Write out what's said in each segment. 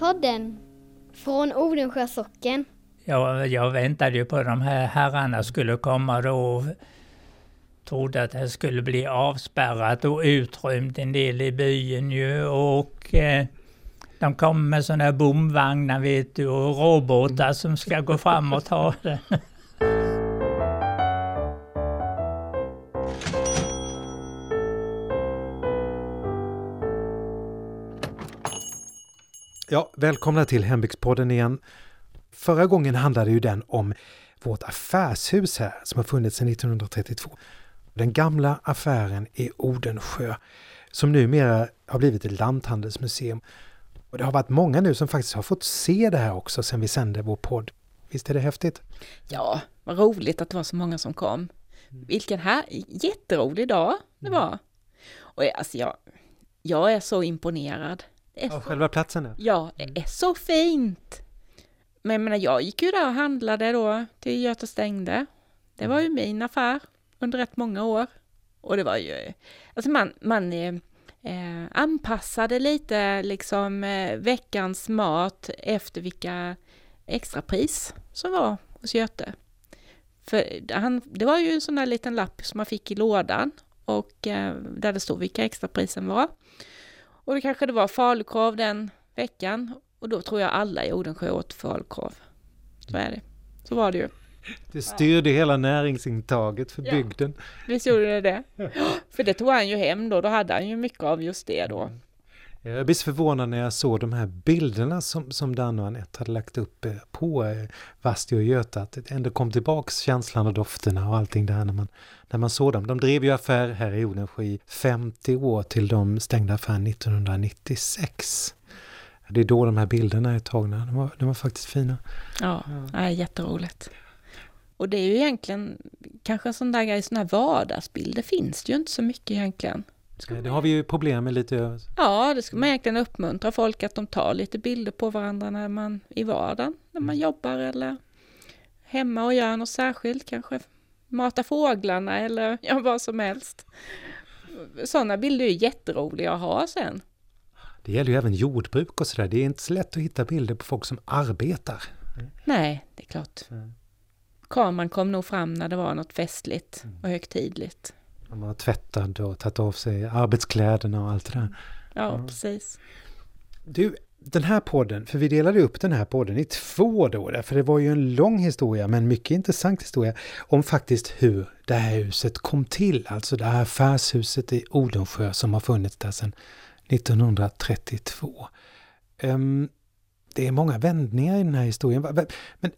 Hembygdspodden från Odensjö socken. Jag, jag väntade ju på de här herrarna skulle komma då och trodde att det skulle bli avspärrat och utrymt en del i byn ju och eh, de kommer med sådana här bomvagnar vet du och robotar som ska gå fram och ta det. Ja, välkomna till Hembygdspodden igen. Förra gången handlade ju den om vårt affärshus här som har funnits sedan 1932. Den gamla affären i Odensjö som numera har blivit ett lanthandelsmuseum. Och det har varit många nu som faktiskt har fått se det här också sedan vi sände vår podd. Visst är det häftigt? Ja, vad roligt att det var så många som kom. Vilken här jätterolig dag det Mm. var. Och jag- alltså jag, jag är så imponerad. Är så, själva platsen? ja. ja, det är så fint. Men jag menar, jag gick ju där och handlade då till Göta stängde. Det var ju min affär under rätt många år. Och det var ju, alltså man, man eh, eh, anpassade lite liksom eh, veckans mat efter vilka extrapris som var hos Göte. För han, det var ju en sån där liten lapp som man fick i lådan och eh, där det stod vilka extraprisen var. Och det kanske det var falukorv den veckan och då tror jag alla i Odensjö åt falukorv. Så är det. Så var det ju. Det styrde hela näringsintaget för Ja. bygden. Visst gjorde det det? För det tog han ju hem då, då hade han ju mycket av just det då. Jag blir så förvånad när jag såg de här bilderna som, som Danne och Anette hade lagt upp eh, på eh, Vasti och Göta. Att det ändå kom tillbaks känslan och dofterna och allting där när man, när man såg dem. De drev ju affär här i Odensjö i 50 år till de stängde affären 1996. Det är då de här bilderna är tagna. De var, de var faktiskt fina. Ja, det är jätteroligt. Och det är ju egentligen kanske en sån där grej, sån här vardagsbild, det finns det ju inte så mycket egentligen. Eh, Det har vi ju problem med lite. Ja, det ska man egentligen uppmuntra folk att de tar lite bilder på varandra när man i vardagen, när man jobbar eller hemma och gör något särskilt, kanske mata fåglarna eller ja, vad som helst. Sådana bilder är ju jätteroliga att ha sen. Det gäller ju även jordbruk och sådär. Det är inte så lätt att hitta bilder på folk som arbetar. Nej, det är klart. Mm. Kameran kom nog fram när det var något festligt och högtidligt. De har tvättat och tagit av sig arbetskläderna och allt det där. Ja, Mm. precis. Du, den här podden, för vi delade upp den här podden i två då, för det var ju en lång historia, men mycket intressant historia om faktiskt hur det här huset kom till, alltså det här affärshuset i Odensjö som har funnits där sedan 1932. Ehm, det är många vändningar i den här historien, men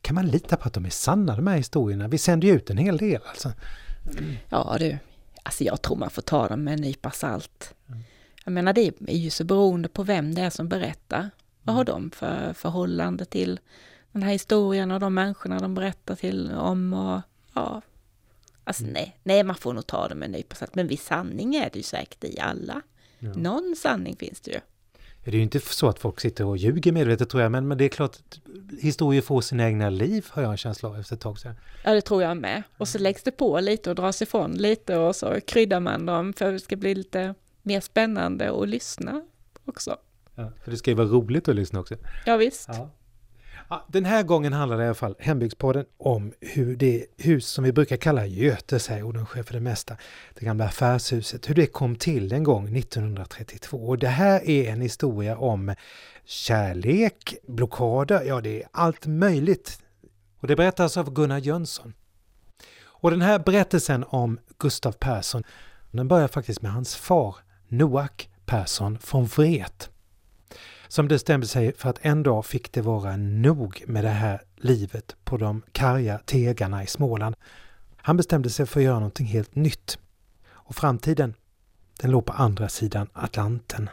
kan man lita på att de är sanna de här historierna? Vi sänder ju ut en hel del alltså. Ja du, alltså jag tror man får ta dem med en nypa salt. Jag menar det är ju så beroende på vem det är som berättar. Vad har de för förhållande till den här historien och de människorna de berättar till om och ja. Alltså nej, nej man får nog ta det med en nypa salt. Men viss sanning är det ju säkert i alla. Ja. Någon sanning finns det ju. Det är ju inte så att folk sitter och ljuger medvetet tror jag, men, men det är klart historier får sina egna liv har jag en känsla av efter ett tag sedan. Ja, det tror jag med. Och så läggs det på lite och dras ifrån lite och så kryddar man dem för att det ska bli lite mer spännande att lyssna också. Ja, för det ska ju vara roligt att lyssna också. Ja, visst. Ja. Ja, den här gången handlar det i alla fall, Hembygdspodden, om hur det hus som vi brukar kalla Götes här i Odensjö för det mesta, det gamla affärshuset, hur det kom till en gång 1932. Och det här är en historia om kärlek, blockader, ja det är allt möjligt. Och det berättas av Gunnar Jönsson. Och den här berättelsen om Gustav Persson, den börjar faktiskt med hans far, Noak Persson från Vret som bestämde sig för att en dag fick det vara nog med det här livet på de karga tegarna i Småland. Han bestämde sig för att göra någonting helt nytt. Och framtiden, den låg på andra sidan Atlanten.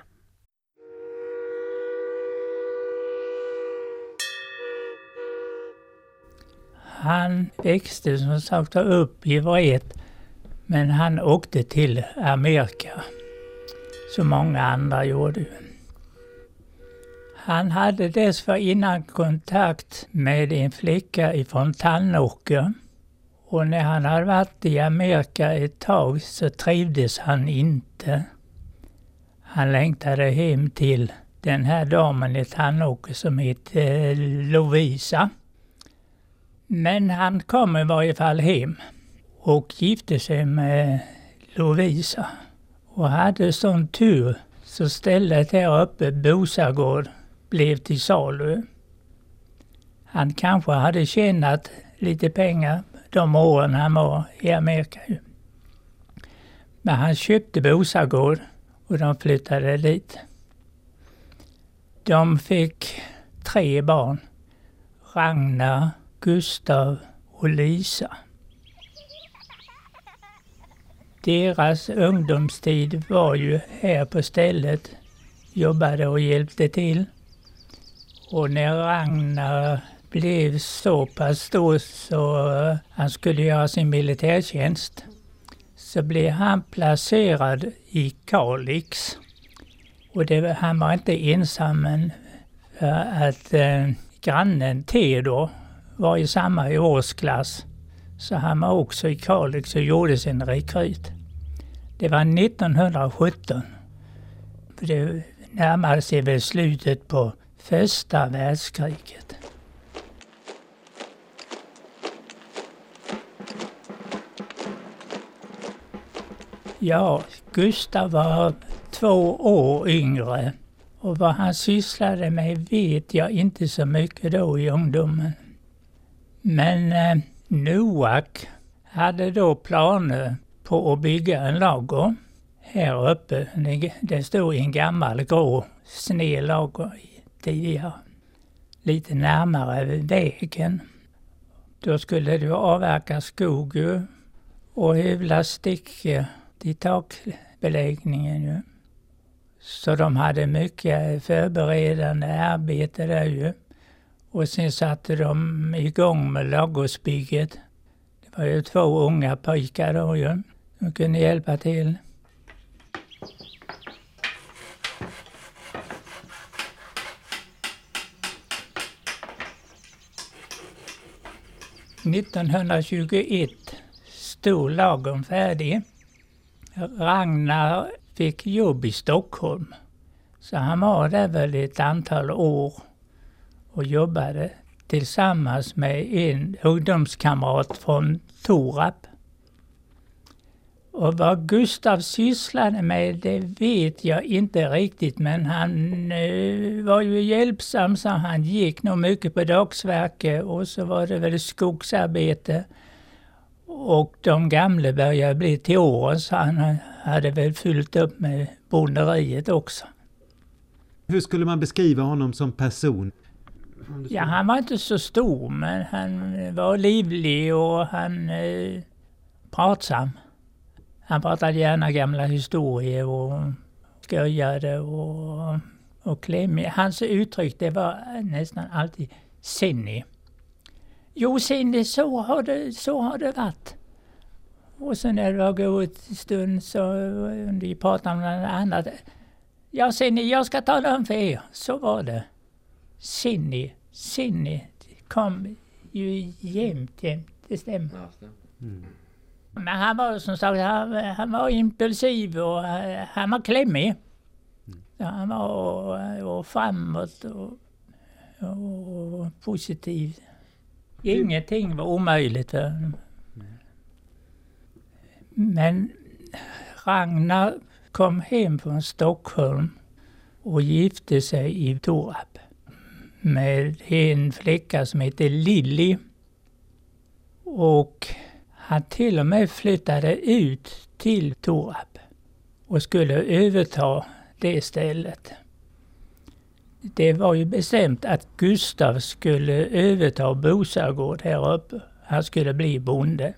Han växte som sagt upp i Vret, men han åkte till Amerika. Som många andra gjorde. Han hade dessförinnan kontakt med en flicka ifrån Tannåker. Och när han hade varit i Amerika ett tag så trivdes han inte. Han längtade hem till den här damen i Tannåker som hette eh, Lovisa. Men han kom i varje fall hem och gifte sig med Lovisa. Och hade sån tur så stället här uppe, Bosagård, blev till salu. Han kanske hade tjänat lite pengar de åren han var i Amerika. Men han köpte Bosagård och de flyttade dit. De fick tre barn. Ragnar, Gustav och Lisa. Deras ungdomstid var ju här på stället, jobbade och hjälpte till. Och när Ragnar blev så pass stor så eh, han skulle göra sin militärtjänst så blev han placerad i Kalix. Och det, han var inte ensam men för att eh, grannen Theodor var i samma årsklass. Så han var också i Kalix och gjorde sin rekryt. Det var 1917. Det närmade sig väl slutet på första världskriget. Ja, Gustav var två år yngre och vad han sysslade med vet jag inte så mycket då i ungdomen. Men eh, Noak hade då planer på att bygga en lager här uppe. Det stod i en gammal grå sned lager tidigare. Lite närmare vägen. Då skulle det avverka skog och hyvla stickor till takbeläggningen ju. Så de hade mycket förberedande arbete där ju. Och sen satte de igång med ladugårdsbygget. Det var ju två unga pojkar då ju. De kunde hjälpa till. –1921 stod lagen färdig. Ragnar fick jobb i Stockholm. Så han var där väl ett antal år och jobbade tillsammans med en ungdomskamrat från Torap. Och vad Gustav sysslade med det vet jag inte riktigt men han eh, var ju hjälpsam så han gick nog mycket på dagsverke och så var det väl skogsarbete. Och de gamla började bli till åren så han hade väl fyllt upp med bonderiet också. Hur skulle man beskriva honom som person? Ja, han var inte så stor men han var livlig och han eh, pratsam. Han pratade gärna gamla historier och skojade och, och klämmig. Hans uttryck det var nästan alltid sinnig. Jo, Cindy, så har det, så har det varit. Och sen när det var gått en stund så de pratade om något annat. Ja, Cindy, jag ska tala om för er. Så var det. Cindy, Cindy kom ju jämt, jämt. Det stämmer. Mm. Men han var som sagt, han, han var impulsiv och han var klämmig. Mm. Ja, han var och, och framåt och, och positiv. Ingenting var omöjligt för honom. Men Ragnar kom hem från Stockholm och gifte sig i Torp med en flicka som hette Lilly. Och han till och med flyttade ut till Torp och skulle överta det stället. Det var ju bestämt att Gustav skulle överta Bosagård här uppe. Han skulle bli bonde.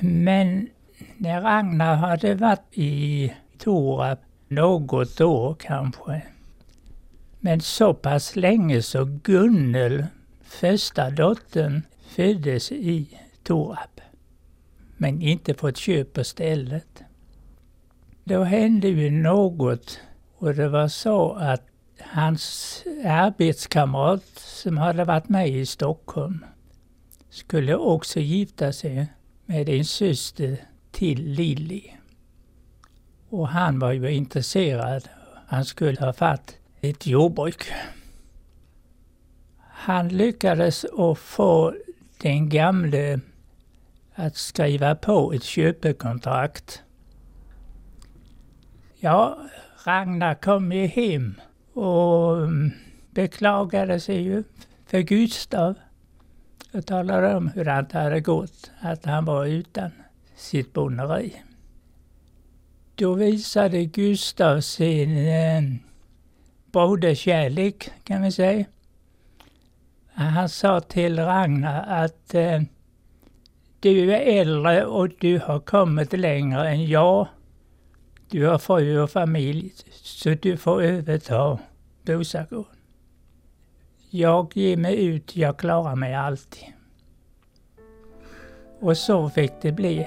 Men när Ragnar hade varit i Torp något år kanske, men så pass länge så Gunnel, första dottern, föddes i Storab, Men inte fått köp på stället. Då hände ju något och det var så att hans arbetskamrat som hade varit med i Stockholm skulle också gifta sig med en syster till Lilly. Och han var ju intresserad han skulle ha fatt ett jordbruk. Han lyckades att få den gamle att skriva på ett köpekontrakt. Ja, Ragnar kom ju hem och mm, beklagade sig ju för Gustav och talade om hur det hade gått, att han var utan sitt bonderi. Då visade Gustav sin eh, broderkärlek, kan vi säga. Han sa till Ragnar att eh, du är äldre och du har kommit längre än jag. Du har fru och familj, så du får överta Bosagården. Jag ger mig ut, jag klarar mig alltid. Och så fick det bli.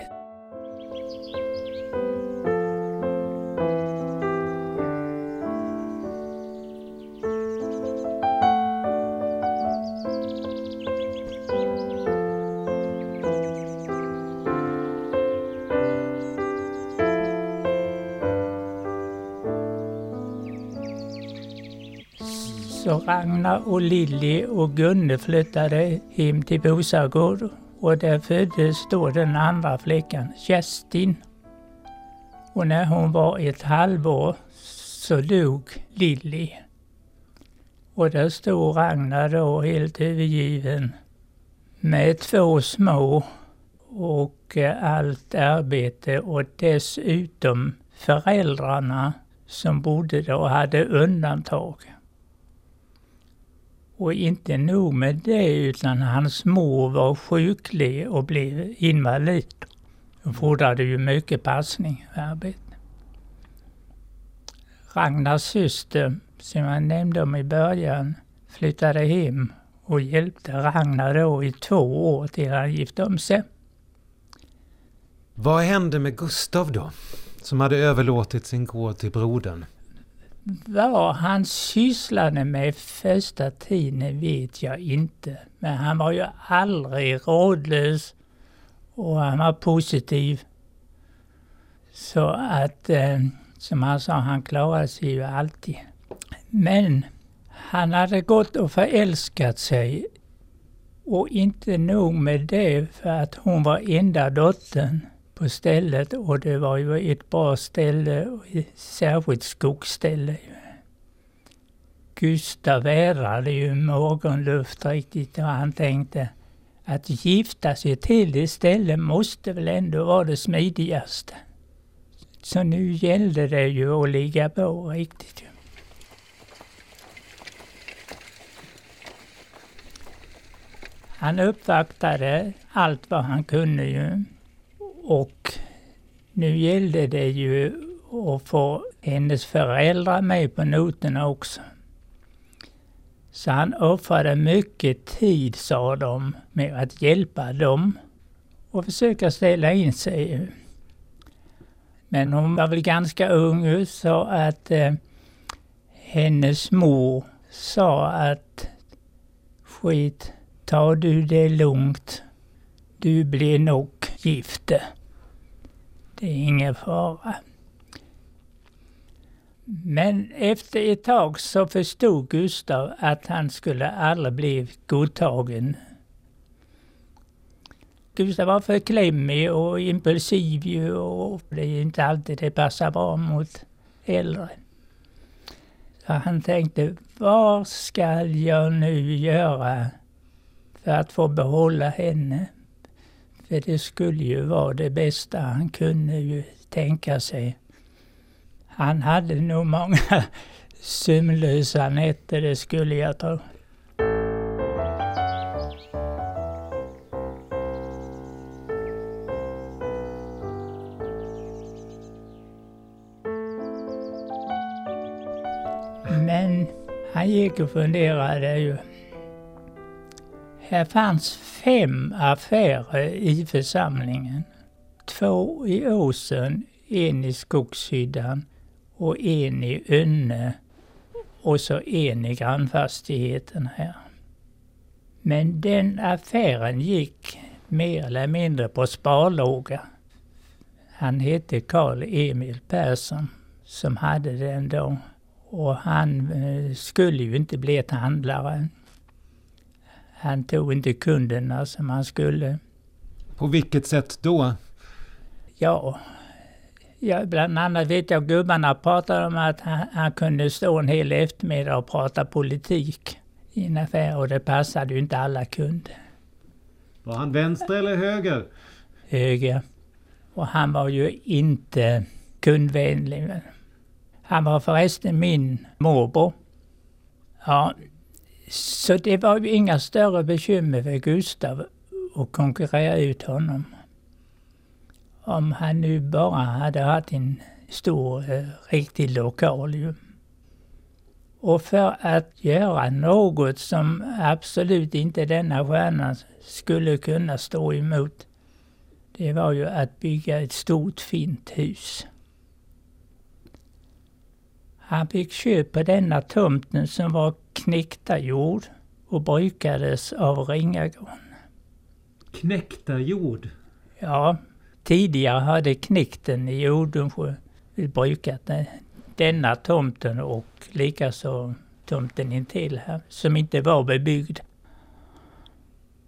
Ragnar och Lilly och Gunne flyttade hem till Bosagård och där föddes då den andra flickan, Kerstin. Och när hon var ett halvår så dog Lilly. Och där stod Ragnar då helt övergiven med två små och allt arbete och dessutom föräldrarna som bodde där och hade undantag. Och inte nog med det, utan hans mor var sjuklig och blev invalid. Hon fordrade ju mycket passning och arbete. Ragnars syster, som jag nämnde om i början, flyttade hem och hjälpte Ragnar då i två år till han gifte om sig. Vad hände med Gustav då? Som hade överlåtit sin gård till brodern. Vad han sysslade med första tiden vet jag inte. Men han var ju aldrig rådlös och han var positiv. Så att, eh, som han sa, han klarade sig ju alltid. Men han hade gått och förälskat sig. Och inte nog med det, för att hon var enda dottern på stället och det var ju ett bra ställe, särskilt skogsställe. Gustav vädrade ju morgonluft riktigt och han tänkte att gifta sig till det stället måste väl ändå vara det smidigaste. Så nu gällde det ju att ligga på riktigt. Han uppvaktade allt vad han kunde ju. Och nu gällde det ju att få hennes föräldrar med på noterna också. Så han offrade mycket tid, sa de, med att hjälpa dem och försöka ställa in sig. Men hon var väl ganska ung så att eh, hennes mor sa att skit, ta du det lugnt. Du blir nog gifte. Det är ingen fara. Men efter ett tag så förstod Gustav att han skulle aldrig bli godtagen. Gustav var för klämmig och impulsiv ju och det är inte alltid det passar bra mot äldre. Så han tänkte, vad ska jag nu göra för att få behålla henne? För det skulle ju vara det bästa han kunde ju tänka sig. Han hade nog många sömnlösa nätter, det skulle jag tro. Men han gick och funderade ju. Här fanns fem affärer i församlingen. Två i Åsen, en i Skogshyddan och en i Önne och så en i grannfastigheten här. Men den affären gick mer eller mindre på sparlåga. Han hette Karl Emil Persson som hade den då. Och han eh, skulle ju inte bli ett handlare. Han tog inte kunderna som han skulle. På vilket sätt då? Ja, ja bland annat vet jag gubbarna pratade om att han, han kunde stå en hel eftermiddag och prata politik i en affär och det passade ju inte alla kunder. Var han vänster eller höger? Höger. Och han var ju inte kundvänlig. Han var förresten min morbror. Ja, så det var ju inga större bekymmer för Gustav att konkurrera ut honom. Om han nu bara hade haft en stor, eh, riktig lokal ju. Och för att göra något som absolut inte denna stjärna skulle kunna stå emot, det var ju att bygga ett stort fint hus. Han fick köp på denna tomten som var knäktarjord och brukades av Ringagården. Knäktarjord? Ja, tidigare hade knäkten i Odensjö brukat denna tomten och likaså tomten intill här, som inte var bebyggd.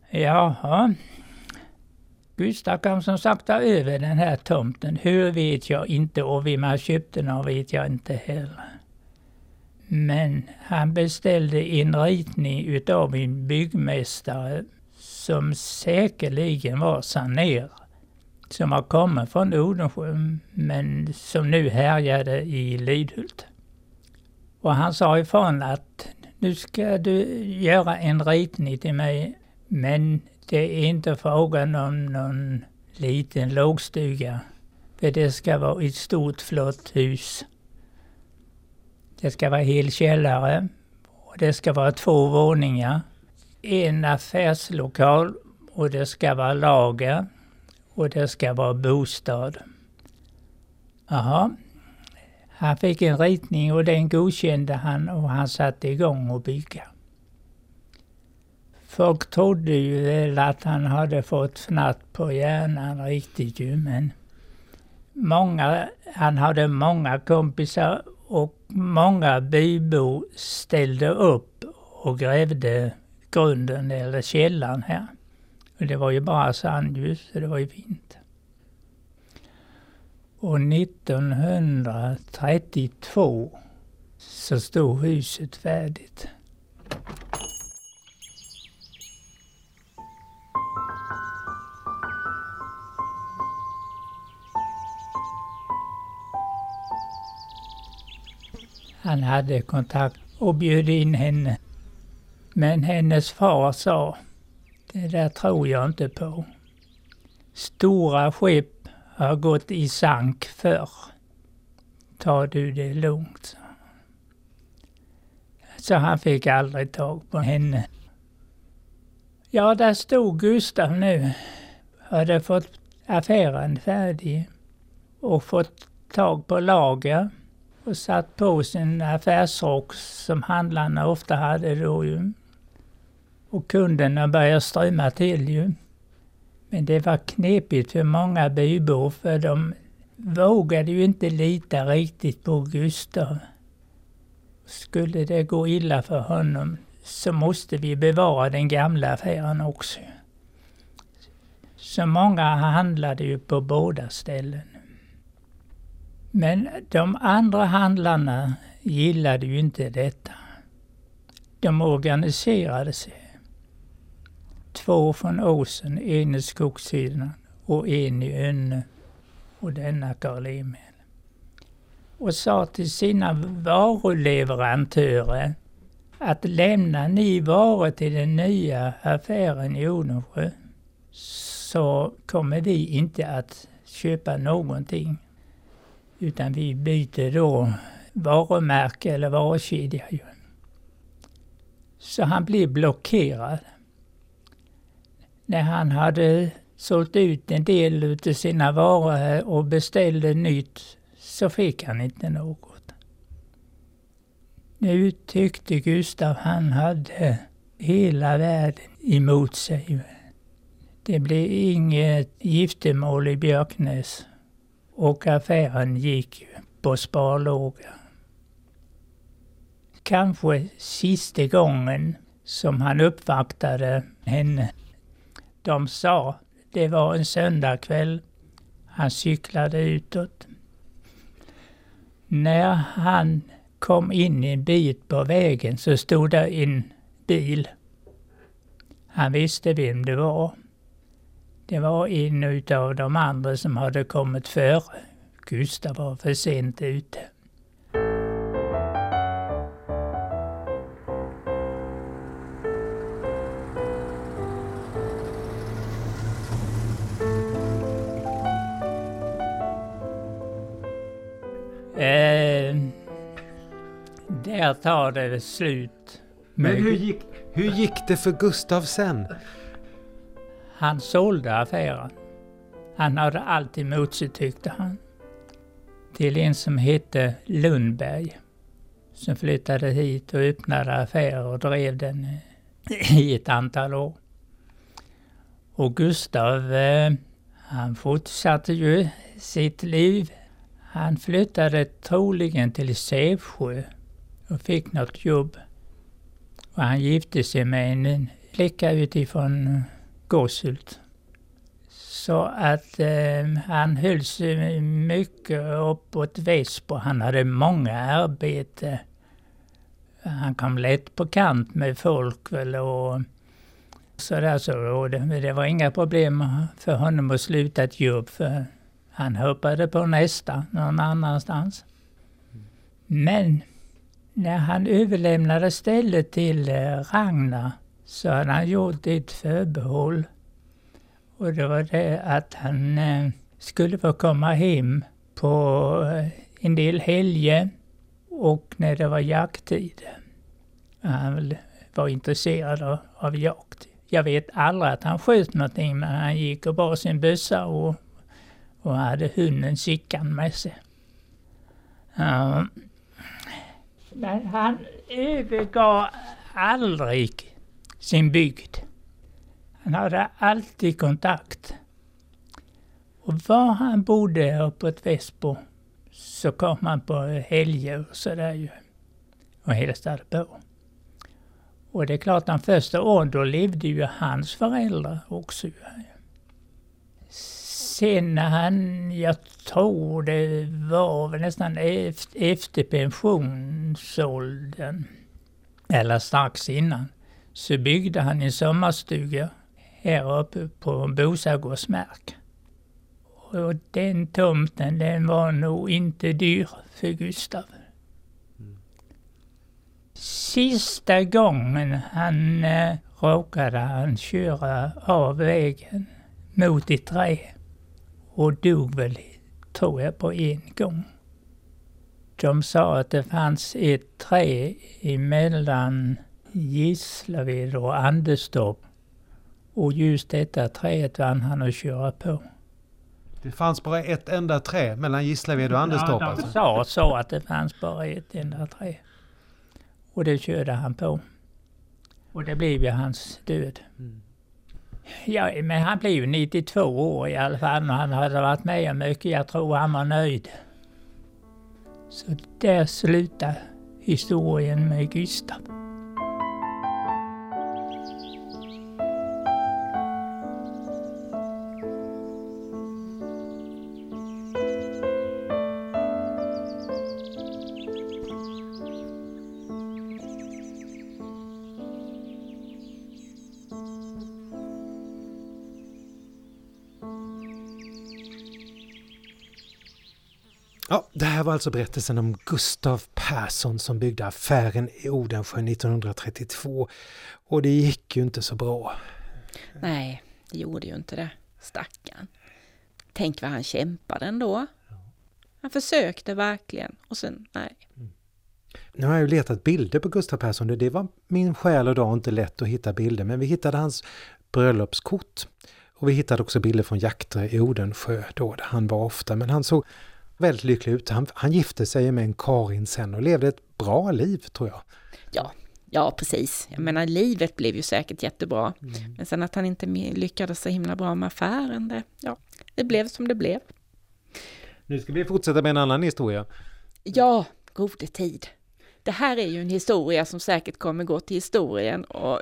Jaha. Gustav kom som sagt över den här tomten. Hur vet jag inte och vem han köpte den av vet jag inte heller. Men han beställde en ritning utav en byggmästare som säkerligen var Sanér, Som har kommit från Odensjö men som nu härjade i Lidhult. Och han sa ifrån att nu ska du göra en ritning till mig men det är inte frågan om någon liten lågstuga. För det ska vara ett stort flott hus. Det ska vara hel källare och det ska vara två våningar. En affärslokal och det ska vara lager och det ska vara bostad. Jaha. Han fick en ritning och den godkände han och han satte igång att bygga. Folk trodde ju väl att han hade fått fnatt på hjärnan riktigt ju, men många, han hade många kompisar och många bybor ställde upp och grävde grunden eller källan här. Och det var ju bara sandljus, så det var ju fint. Och 1932 så stod huset färdigt. Han hade kontakt och bjöd in henne. Men hennes far sa, det där tror jag inte på. Stora skepp har gått i sank förr. Ta du det lugnt, Så han fick aldrig tag på henne. Ja, där stod Gustav nu. Hade fått affären färdig och fått tag på lager och satt på sin affärsrock som handlarna ofta hade då ju. Och kunderna började strömma till ju. Men det var knepigt för många bybor för de vågade ju inte lita riktigt på Gustav. Skulle det gå illa för honom så måste vi bevara den gamla affären också. Så många handlade ju på båda ställen. Men de andra handlarna gillade ju inte detta. De organiserade sig. Två från Åsen, en i Skogssidan och en i Önne och denna Karl Emil. Och sa till sina varuleverantörer att lämnar ni varor till den nya affären i Odensjö så kommer vi inte att köpa någonting. Utan vi byter då varumärke eller varukedja. Så han blev blockerad. När han hade sålt ut en del av sina varor och beställde nytt så fick han inte något. Nu tyckte Gustav han hade hela världen emot sig. Det blev inget giftermål i Björknäs och affären gick på sparlåga. kanske sista gången som han uppvaktade henne. De sa, det var en söndagkväll, han cyklade utåt. När han kom in en bit på vägen så stod där en bil. Han visste vem det var. Det var en utav de andra som hade kommit före. Gustav var för sent ute. Eh, där tar det slut. Men hur gick, hur gick det för Gustav sen? Han sålde affären. Han hade allt emot sig tyckte han. Till en som hette Lundberg. Som flyttade hit och öppnade affärer och drev den eh, i ett antal år. Och Gustav, eh, han fortsatte ju sitt liv. Han flyttade troligen till Sävsjö och fick något jobb. Och han gifte sig med en flicka utifrån eh, Gåshult. Så att eh, han höll sig mycket uppåt Väsby. Han hade många arbete. Han kom lätt på kant med folk väl och sådär så. Och det, det var inga problem för honom att sluta ett jobb för han hoppade på nästa någon annanstans. Men när han överlämnade stället till eh, Ragnar så hade han gjort ett förbehåll. Och det var det att han eh, skulle få komma hem på eh, en del helger och när det var jakttid. Han var intresserad av, av jakt. Jag vet aldrig att han sköt någonting men han gick och bar sin bössa och, och hade hunden Sickan med sig. Um, Men han övergav aldrig sin bygd. Han hade alltid kontakt. Och var han bodde uppåt Väsbo så kom han på helger och sådär ju. Och hälsade på. Och det är klart, de första åren då levde ju hans föräldrar också. Sen när han, jag tror det var väl nästan efter pensionsåldern, eller strax innan, så byggde han en sommarstuga här uppe på Bosagårdsmark. Och den tomten den var nog inte dyr för Gustav. Sista gången han eh, råkade han köra av vägen mot ett träd och dog väl, tror jag, på en gång. De sa att det fanns ett träd emellan Gislaved och Anderstorp och just detta trädet vann han att köra på. Det fanns bara ett enda trä mellan Gislaved och Anderstorp ja, de alltså. sa så att det fanns bara ett enda träd. Och det körde han på. Och det blev ju hans död. Mm. Ja, men han blev ju 92 år i alla fall och han hade varit med om mycket. Jag tror han var nöjd. Så där slutar historien med Gustav. Ja, det här var alltså berättelsen om Gustav Persson som byggde affären i Odensjö 1932. Och det gick ju inte så bra. Nej, det gjorde ju inte det. Stackarn. Tänk vad han kämpade ändå. Han försökte verkligen och sen, nej. Nu har jag ju letat bilder på Gustav Persson. Det var min själ och dag inte lätt att hitta bilder, men vi hittade hans bröllopskort. Och vi hittade också bilder från jakter i Odensjö då, där han var ofta. Men han såg väldigt lycklig ut. Han, han gifte sig med en Karin sen och levde ett bra liv, tror jag. Ja, ja precis. Jag menar, livet blev ju säkert jättebra. Men sen att han inte lyckades så himla bra med affären, det, ja, det blev som det blev. Nu ska vi fortsätta med en annan historia. Ja, gode tid. det här är ju en historia som säkert kommer gå till historien och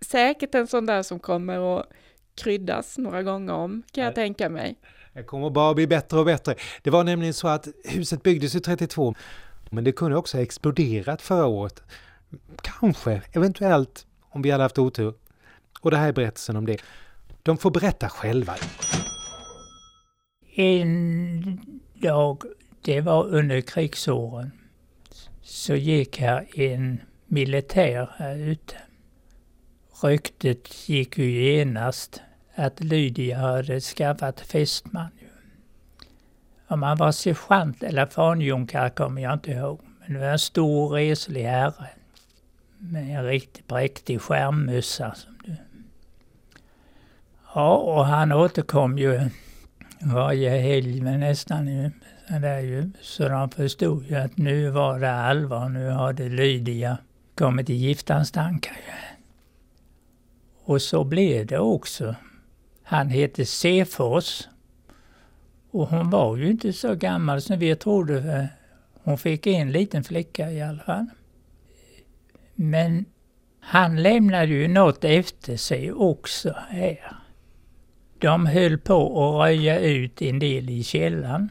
säkert en sån där som kommer att kryddas några gånger om, kan jag tänka mig. Det kommer bara bli bättre och bättre. Det var nämligen så att huset byggdes ju 32, men det kunde också ha exploderat förra året. Kanske, eventuellt, om vi hade haft otur. Och det här är berättelsen om det. De får berätta själva. En dag, det var under krigsåren, så gick här en militär här ute. Ryktet gick ju genast att Lydia hade skaffat fästman. Om han var sergeant eller fanjunkare kommer jag inte ihåg. Men det var en stor reslig herre. Med en riktigt präktig skärmmössa. Som du. Ja, och han återkom ju varje helg men nästan ju. Där ju. Så de förstod ju att nu var det allvar. Nu hade Lydia kommit i giftans tankar. Och så blev det också. Han hette Sefors. Och hon var ju inte så gammal som vi trodde. Hon fick en liten flicka i alla fall. Men han lämnade ju något efter sig också här. De höll på att röja ut en del i källan.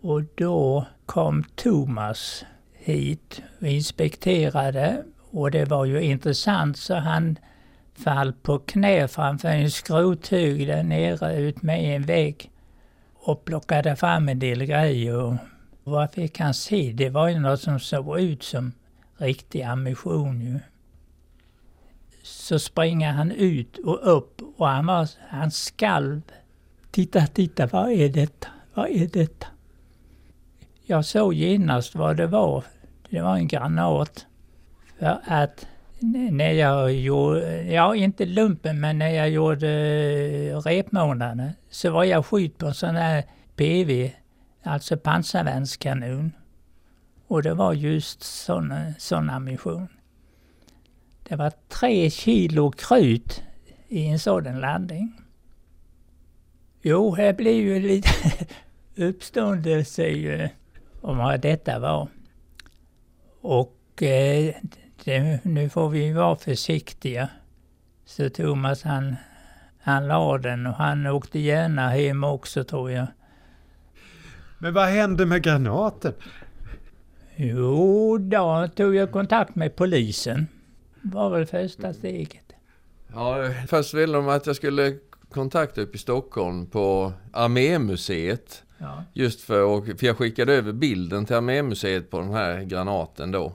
Och då kom Thomas hit och inspekterade. Och det var ju intressant så han fall på knä framför en skrothög där nere ut med en vägg och plockade fram en del grejer. Och vad fick han se? Det var ju något som såg ut som riktig ammunition ju. Så springer han ut och upp och han, var, han skalv. Titta, titta, vad är detta? Vad är detta? Jag såg genast vad det var. Det var en granat. För att när jag gjorde, ja inte lumpen, men när jag gjorde eh, repmånaden så var jag skjut på en sån här PV, alltså pansarvärnskanon. Och det var just sån, eh, sån ammunition. Det var tre kilo krut i en sådan landning. Jo, här blir ju lite uppståndelse ju eh, om vad detta var. Och eh, det, nu får vi vara försiktiga. Så Thomas han, han la den och han åkte gärna hem också tror jag. Men vad hände med granaten? Jo, då tog jag kontakt med polisen. Det var väl första steget. Ja, först ville de att jag skulle kontakta upp i Stockholm på Armémuseet. Ja. Just för, för jag skickade över bilden till Armémuseet på den här granaten då.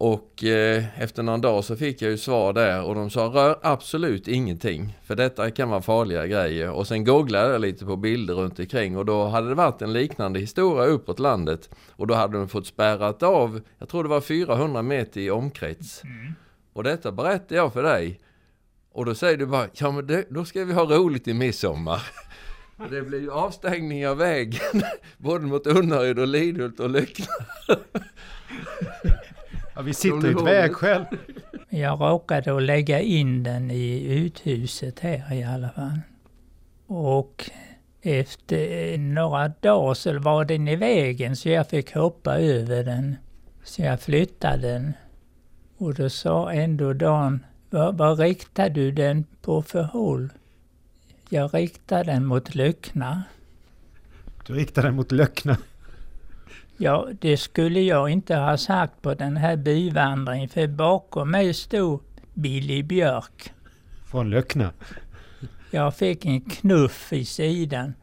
Och eh, efter någon dag så fick jag ju svar där och de sa rör absolut ingenting. För detta kan vara farliga grejer. Och sen googlade jag lite på bilder runt omkring och då hade det varit en liknande historia uppåt landet. Och då hade de fått spärrat av, jag tror det var 400 meter i omkrets. Mm. Och detta berättade jag för dig. Och då säger du bara, ja men det, då ska vi ha roligt i midsommar. Det blir ju avstängning av vägen, både mot Unnaryd och Lidhult och Lyckna. Ja, vi sitter i ett vägskäl. Jag råkade att lägga in den i uthuset här i alla fall. Och efter några dagar så var den i vägen så jag fick hoppa över den. Så jag flyttade den. Och då sa ändå Dan, vad, vad riktar du den på för håll? Jag riktar den mot Löckna. Du riktar den mot Löckna? Ja, det skulle jag inte ha sagt på den här byvandringen för bakom mig stod Billy Björk. Från Löckna? Jag fick en knuff i sidan.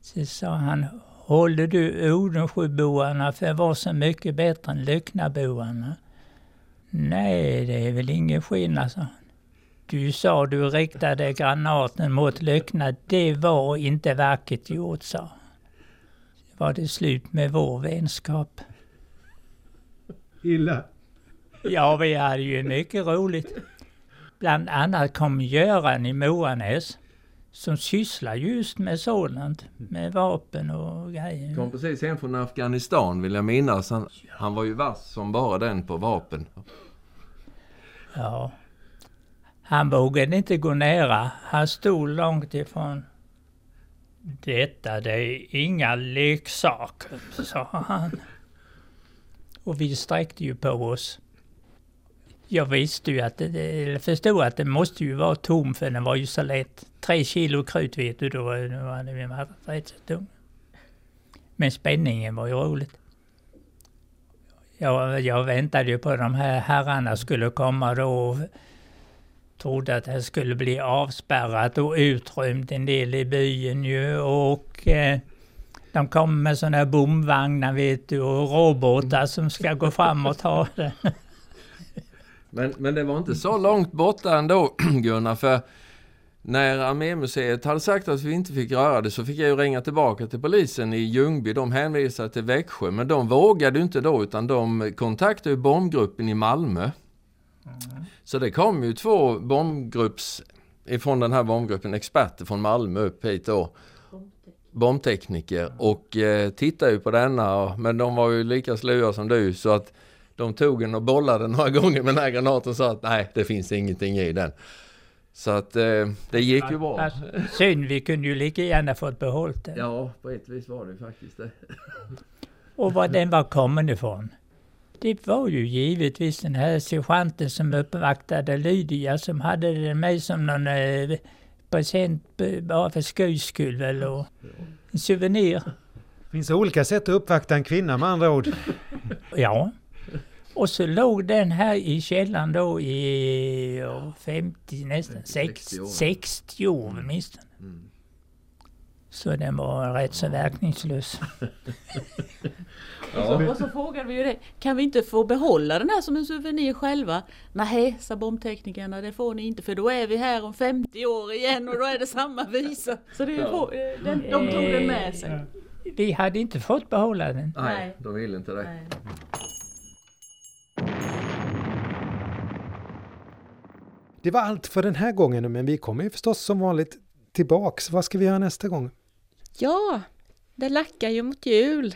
Så sa han, håller du Odensjöboarna för att vara så mycket bättre än Löcknaboarna? Nej, det är väl ingen skillnad, sa han. Du sa du riktade granaten mot Löckna. Det var inte vackert gjort, sa var det slut med vår vänskap. Illa. Ja, vi hade ju mycket roligt. Bland annat kom Göran i Moanäs som sysslar just med sådant, med vapen och grejer. Kom precis hem från Afghanistan vill jag minnas. Han, han var ju vass som bara den på vapen. Ja. Han vågade inte gå nära. Han stod långt ifrån. Detta det är inga leksaker, sa han. Och vi sträckte ju på oss. Jag visste ju att det, eller förstod att det måste ju vara tom för den var ju så lätt. Tre kilo krut vet du, då var den rätt så tung. Men spänningen var ju roligt. Jag, jag väntade ju på att de här herrarna skulle komma då och trodde att det skulle bli avspärrat och utrymmt en del i byn ju och eh, de kom med sådana här bomvagnar vet du och robotar som ska gå fram och ta det. Men, men det var inte så långt borta ändå Gunnar för när Armémuseet hade sagt att vi inte fick röra det så fick jag ju ringa tillbaka till polisen i Ljungby. De hänvisade till Växjö men de vågade inte då utan de kontaktade bombgruppen i Malmö. Mm. Så det kom ju två bombgrupps, ifrån den här bombgruppen, experter från Malmö upp hit då. Bombtekniker och eh, tittade ju på denna men de var ju lika slöa som du så att de tog den och bollade några gånger med den här granaten och sa att nej det finns ingenting i den. Så att eh, det gick ju bra. Synd, vi kunde ju lika gärna fått behållit den. Ja, på ett vis var det faktiskt det. Och var den var kommen ifrån? Det var ju givetvis den här sergeanten som uppvaktade Lydia som hade den med som någon eh, present bara för skojs skull väl och en souvenir. Det finns olika sätt att uppvakta en kvinna med andra ord. Ja. Och så låg den här i källaren då i 50, nästan 60 år, 60 år åtminstone. Mm. Så den var rätt så verkningslös. ja. och, så, och så frågade vi ju det, kan vi inte få behålla den här som en souvenir själva? Nej, sa bombteknikerna, det får ni inte för då är vi här om 50 år igen och då är det samma visa. Så det ja. den, de tog den med sig. Vi hade inte fått behålla den. Nej, de ville inte det. Nej. Det var allt för den här gången, men vi kommer ju förstås som vanligt tillbaks. Vad ska vi göra nästa gång? Ja, det lackar ju mot jul.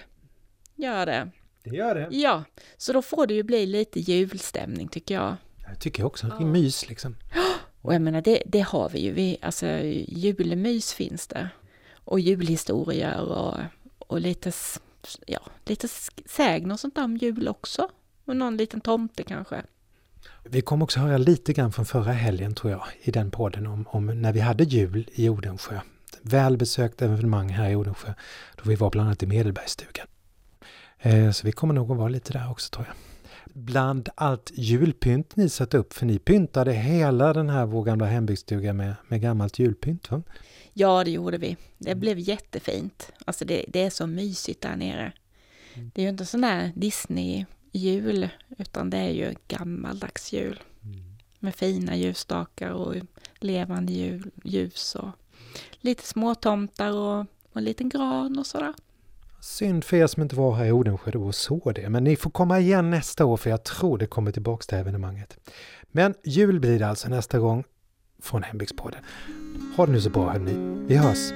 Gör det. Det gör det. Ja, så då får det ju bli lite julstämning tycker jag. Jag tycker också, det är mys liksom. Och jag menar, det, det har vi ju. Vi, alltså, julmys finns det. Och julhistorier och, och lite, ja, lite sägner och sånt där om jul också. Och någon liten tomte kanske. Vi kommer också höra lite grann från förra helgen tror jag i den podden om, om när vi hade jul i Odensjö. Välbesökt evenemang här i Odensjö då vi var bland annat i Medelbergsstugan. Eh, så vi kommer nog att vara lite där också tror jag. Bland allt julpynt ni satt upp, för ni pyntade hela den här vår gamla hembygdsstuga med, med gammalt julpynt va? Ja, det gjorde vi. Det blev jättefint. Alltså det, det är så mysigt där nere. Mm. Det är ju inte sån här Disney jul, utan det är ju gammaldags jul. Mm. Med fina ljusstakar och levande jul, ljus och lite småtomtar och, och en liten gran och sådär. Synd för er som inte var här i Odensjö då och såg det, men ni får komma igen nästa år för jag tror det kommer tillbaks till evenemanget. Men jul blir det alltså nästa gång från Hembygdspodden. Ha det nu så bra hörni. Vi hörs!